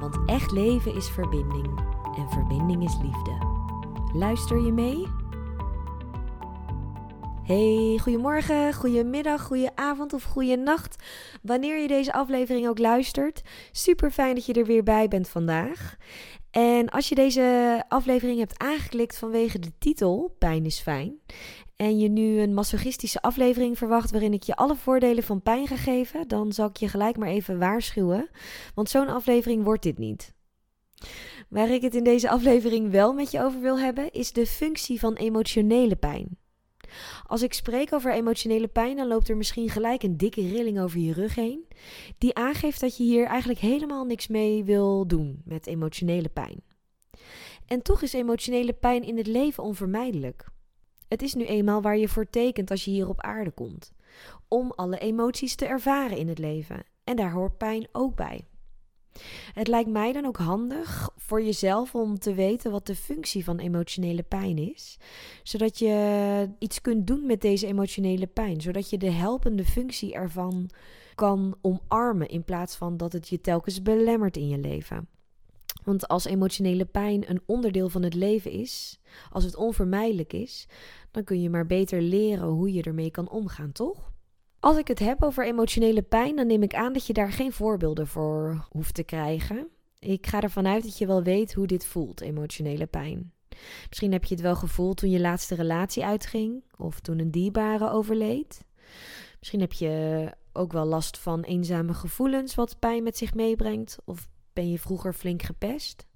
Want echt leven is verbinding en verbinding is liefde. Luister je mee? Hey, goedemorgen, goedemiddag, goedenavond of nacht. Wanneer je deze aflevering ook luistert. Super fijn dat je er weer bij bent vandaag. En als je deze aflevering hebt aangeklikt vanwege de titel Pijn is fijn en je nu een masochistische aflevering verwacht waarin ik je alle voordelen van pijn ga geven, dan zal ik je gelijk maar even waarschuwen, want zo'n aflevering wordt dit niet. Waar ik het in deze aflevering wel met je over wil hebben, is de functie van emotionele pijn. Als ik spreek over emotionele pijn, dan loopt er misschien gelijk een dikke rilling over je rug heen, die aangeeft dat je hier eigenlijk helemaal niks mee wil doen met emotionele pijn. En toch is emotionele pijn in het leven onvermijdelijk. Het is nu eenmaal waar je voor tekent als je hier op aarde komt. Om alle emoties te ervaren in het leven. En daar hoort pijn ook bij. Het lijkt mij dan ook handig voor jezelf om te weten wat de functie van emotionele pijn is, zodat je iets kunt doen met deze emotionele pijn, zodat je de helpende functie ervan kan omarmen in plaats van dat het je telkens belemmert in je leven. Want als emotionele pijn een onderdeel van het leven is, als het onvermijdelijk is, dan kun je maar beter leren hoe je ermee kan omgaan, toch? Als ik het heb over emotionele pijn, dan neem ik aan dat je daar geen voorbeelden voor hoeft te krijgen. Ik ga ervan uit dat je wel weet hoe dit voelt, emotionele pijn. Misschien heb je het wel gevoeld toen je laatste relatie uitging of toen een dierbare overleed. Misschien heb je ook wel last van eenzame gevoelens wat pijn met zich meebrengt of ben je vroeger flink gepest?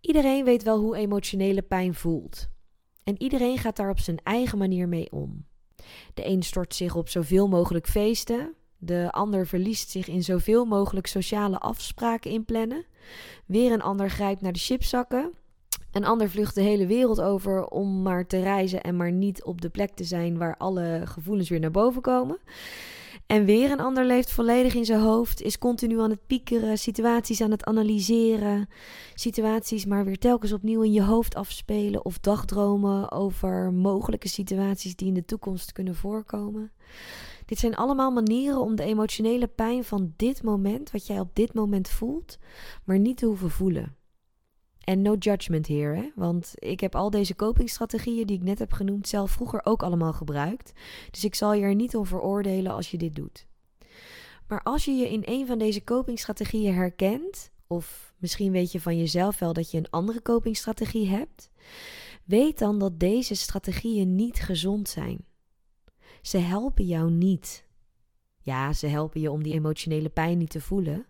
Iedereen weet wel hoe emotionele pijn voelt. En iedereen gaat daar op zijn eigen manier mee om. De een stort zich op zoveel mogelijk feesten. De ander verliest zich in zoveel mogelijk sociale afspraken inplannen. Weer een ander grijpt naar de chipzakken. Een ander vlucht de hele wereld over om maar te reizen en maar niet op de plek te zijn waar alle gevoelens weer naar boven komen. En weer een ander leeft volledig in zijn hoofd, is continu aan het piekeren, situaties aan het analyseren, situaties maar weer telkens opnieuw in je hoofd afspelen of dagdromen over mogelijke situaties die in de toekomst kunnen voorkomen. Dit zijn allemaal manieren om de emotionele pijn van dit moment, wat jij op dit moment voelt, maar niet te hoeven voelen. En no judgment hier, hè? want ik heb al deze copingstrategieën die ik net heb genoemd zelf vroeger ook allemaal gebruikt. Dus ik zal je er niet om veroordelen als je dit doet. Maar als je je in een van deze copingstrategieën herkent, of misschien weet je van jezelf wel dat je een andere copingstrategie hebt, weet dan dat deze strategieën niet gezond zijn. Ze helpen jou niet. Ja, ze helpen je om die emotionele pijn niet te voelen,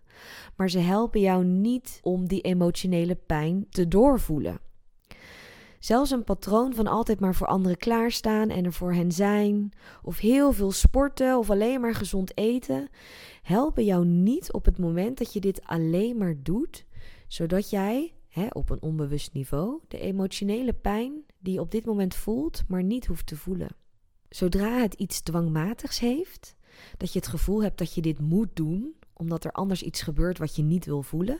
maar ze helpen jou niet om die emotionele pijn te doorvoelen. Zelfs een patroon van altijd maar voor anderen klaarstaan en er voor hen zijn, of heel veel sporten of alleen maar gezond eten, helpen jou niet op het moment dat je dit alleen maar doet, zodat jij hè, op een onbewust niveau de emotionele pijn die je op dit moment voelt, maar niet hoeft te voelen. Zodra het iets dwangmatigs heeft, dat je het gevoel hebt dat je dit moet doen, omdat er anders iets gebeurt wat je niet wil voelen,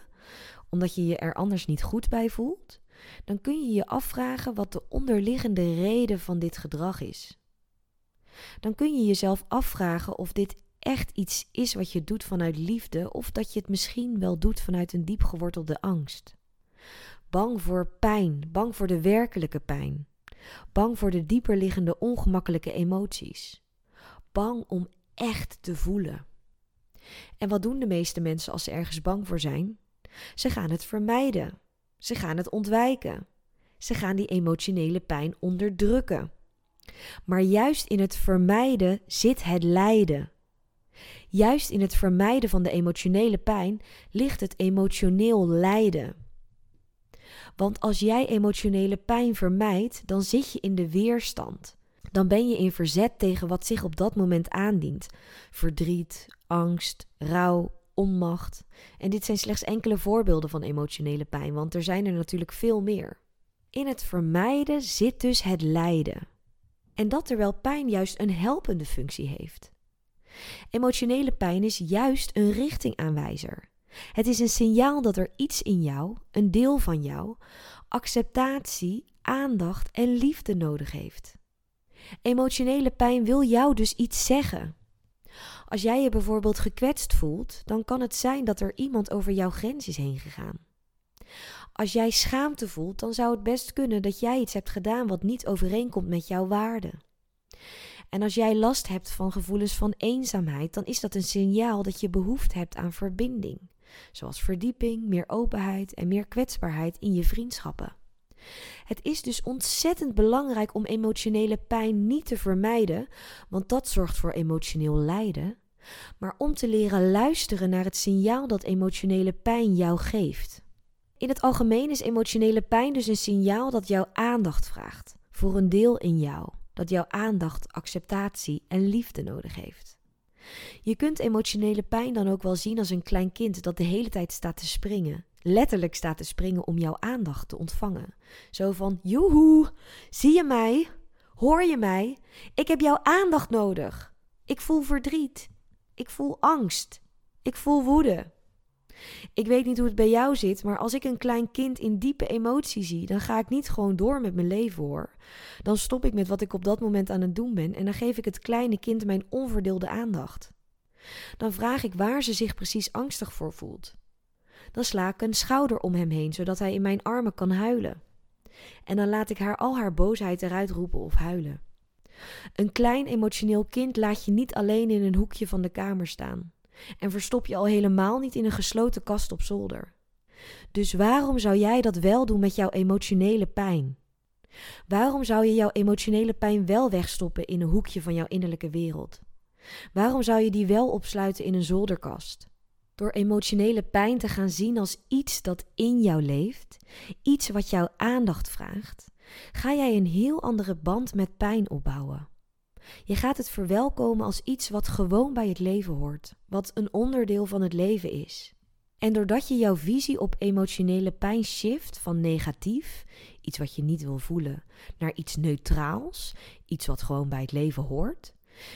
omdat je je er anders niet goed bij voelt, dan kun je je afvragen wat de onderliggende reden van dit gedrag is. Dan kun je jezelf afvragen of dit echt iets is wat je doet vanuit liefde of dat je het misschien wel doet vanuit een diep gewortelde angst. Bang voor pijn, bang voor de werkelijke pijn. Bang voor de dieperliggende ongemakkelijke emoties. Bang om echt te voelen. En wat doen de meeste mensen als ze ergens bang voor zijn? Ze gaan het vermijden. Ze gaan het ontwijken. Ze gaan die emotionele pijn onderdrukken. Maar juist in het vermijden zit het lijden. Juist in het vermijden van de emotionele pijn ligt het emotioneel lijden. Want als jij emotionele pijn vermijdt, dan zit je in de weerstand. Dan ben je in verzet tegen wat zich op dat moment aandient. Verdriet, angst, rouw, onmacht. En dit zijn slechts enkele voorbeelden van emotionele pijn, want er zijn er natuurlijk veel meer. In het vermijden zit dus het lijden. En dat terwijl pijn juist een helpende functie heeft. Emotionele pijn is juist een richtingaanwijzer. Het is een signaal dat er iets in jou, een deel van jou, acceptatie, aandacht en liefde nodig heeft. Emotionele pijn wil jou dus iets zeggen. Als jij je bijvoorbeeld gekwetst voelt, dan kan het zijn dat er iemand over jouw grens is heen gegaan. Als jij schaamte voelt, dan zou het best kunnen dat jij iets hebt gedaan wat niet overeenkomt met jouw waarden. En als jij last hebt van gevoelens van eenzaamheid, dan is dat een signaal dat je behoefte hebt aan verbinding, zoals verdieping, meer openheid en meer kwetsbaarheid in je vriendschappen. Het is dus ontzettend belangrijk om emotionele pijn niet te vermijden, want dat zorgt voor emotioneel lijden, maar om te leren luisteren naar het signaal dat emotionele pijn jou geeft. In het algemeen is emotionele pijn dus een signaal dat jouw aandacht vraagt voor een deel in jou, dat jouw aandacht, acceptatie en liefde nodig heeft. Je kunt emotionele pijn dan ook wel zien als een klein kind dat de hele tijd staat te springen, letterlijk staat te springen om jouw aandacht te ontvangen. Zo van: Joehoe, zie je mij? Hoor je mij? Ik heb jouw aandacht nodig. Ik voel verdriet. Ik voel angst. Ik voel woede. Ik weet niet hoe het bij jou zit, maar als ik een klein kind in diepe emotie zie, dan ga ik niet gewoon door met mijn leven hoor. Dan stop ik met wat ik op dat moment aan het doen ben en dan geef ik het kleine kind mijn onverdeelde aandacht. Dan vraag ik waar ze zich precies angstig voor voelt. Dan sla ik een schouder om hem heen, zodat hij in mijn armen kan huilen. En dan laat ik haar al haar boosheid eruit roepen of huilen. Een klein emotioneel kind laat je niet alleen in een hoekje van de kamer staan. En verstop je al helemaal niet in een gesloten kast op zolder. Dus waarom zou jij dat wel doen met jouw emotionele pijn? Waarom zou je jouw emotionele pijn wel wegstoppen in een hoekje van jouw innerlijke wereld? Waarom zou je die wel opsluiten in een zolderkast? Door emotionele pijn te gaan zien als iets dat in jou leeft, iets wat jouw aandacht vraagt, ga jij een heel andere band met pijn opbouwen. Je gaat het verwelkomen als iets wat gewoon bij het leven hoort, wat een onderdeel van het leven is. En doordat je jouw visie op emotionele pijn shift van negatief, iets wat je niet wil voelen, naar iets neutraals, iets wat gewoon bij het leven hoort,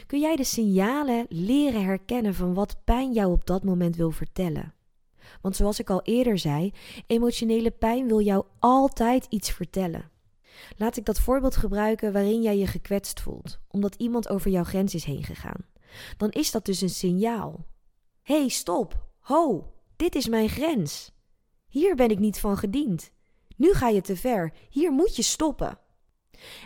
kun jij de signalen leren herkennen van wat pijn jou op dat moment wil vertellen. Want zoals ik al eerder zei, emotionele pijn wil jou altijd iets vertellen. Laat ik dat voorbeeld gebruiken waarin jij je gekwetst voelt, omdat iemand over jouw grens is heen gegaan. Dan is dat dus een signaal. Hé, hey, stop! Ho, dit is mijn grens. Hier ben ik niet van gediend. Nu ga je te ver. Hier moet je stoppen.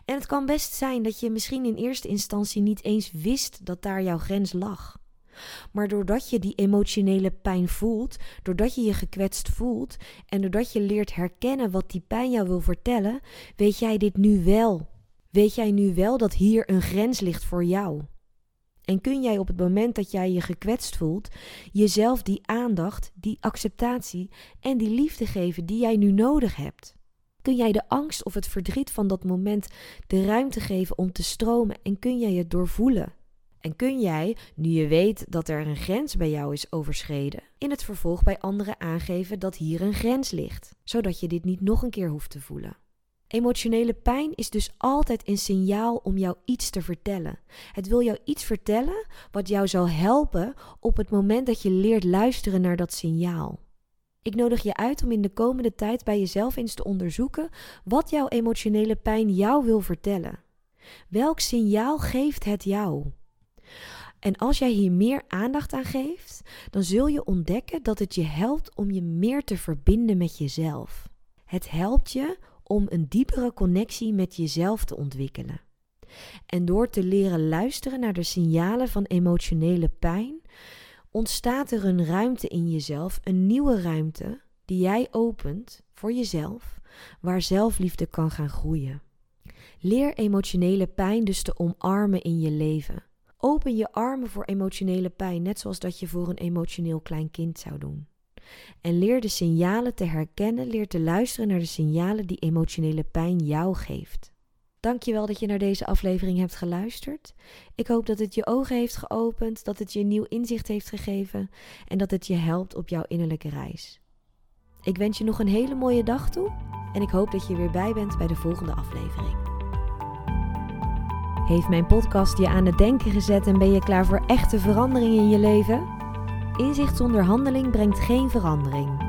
En het kan best zijn dat je misschien in eerste instantie niet eens wist dat daar jouw grens lag. Maar doordat je die emotionele pijn voelt, doordat je je gekwetst voelt en doordat je leert herkennen wat die pijn jou wil vertellen, weet jij dit nu wel. Weet jij nu wel dat hier een grens ligt voor jou? En kun jij op het moment dat jij je gekwetst voelt, jezelf die aandacht, die acceptatie en die liefde geven die jij nu nodig hebt? Kun jij de angst of het verdriet van dat moment de ruimte geven om te stromen en kun jij het doorvoelen? En kun jij, nu je weet dat er een grens bij jou is overschreden, in het vervolg bij anderen aangeven dat hier een grens ligt, zodat je dit niet nog een keer hoeft te voelen? Emotionele pijn is dus altijd een signaal om jou iets te vertellen. Het wil jou iets vertellen wat jou zal helpen op het moment dat je leert luisteren naar dat signaal. Ik nodig je uit om in de komende tijd bij jezelf eens te onderzoeken wat jouw emotionele pijn jou wil vertellen. Welk signaal geeft het jou? En als jij hier meer aandacht aan geeft, dan zul je ontdekken dat het je helpt om je meer te verbinden met jezelf. Het helpt je om een diepere connectie met jezelf te ontwikkelen. En door te leren luisteren naar de signalen van emotionele pijn, ontstaat er een ruimte in jezelf, een nieuwe ruimte die jij opent voor jezelf, waar zelfliefde kan gaan groeien. Leer emotionele pijn dus te omarmen in je leven. Open je armen voor emotionele pijn, net zoals dat je voor een emotioneel klein kind zou doen. En leer de signalen te herkennen, leer te luisteren naar de signalen die emotionele pijn jou geeft. Dankjewel dat je naar deze aflevering hebt geluisterd. Ik hoop dat het je ogen heeft geopend, dat het je nieuw inzicht heeft gegeven en dat het je helpt op jouw innerlijke reis. Ik wens je nog een hele mooie dag toe en ik hoop dat je weer bij bent bij de volgende aflevering. Heeft mijn podcast je aan het denken gezet en ben je klaar voor echte verandering in je leven? Inzicht zonder handeling brengt geen verandering.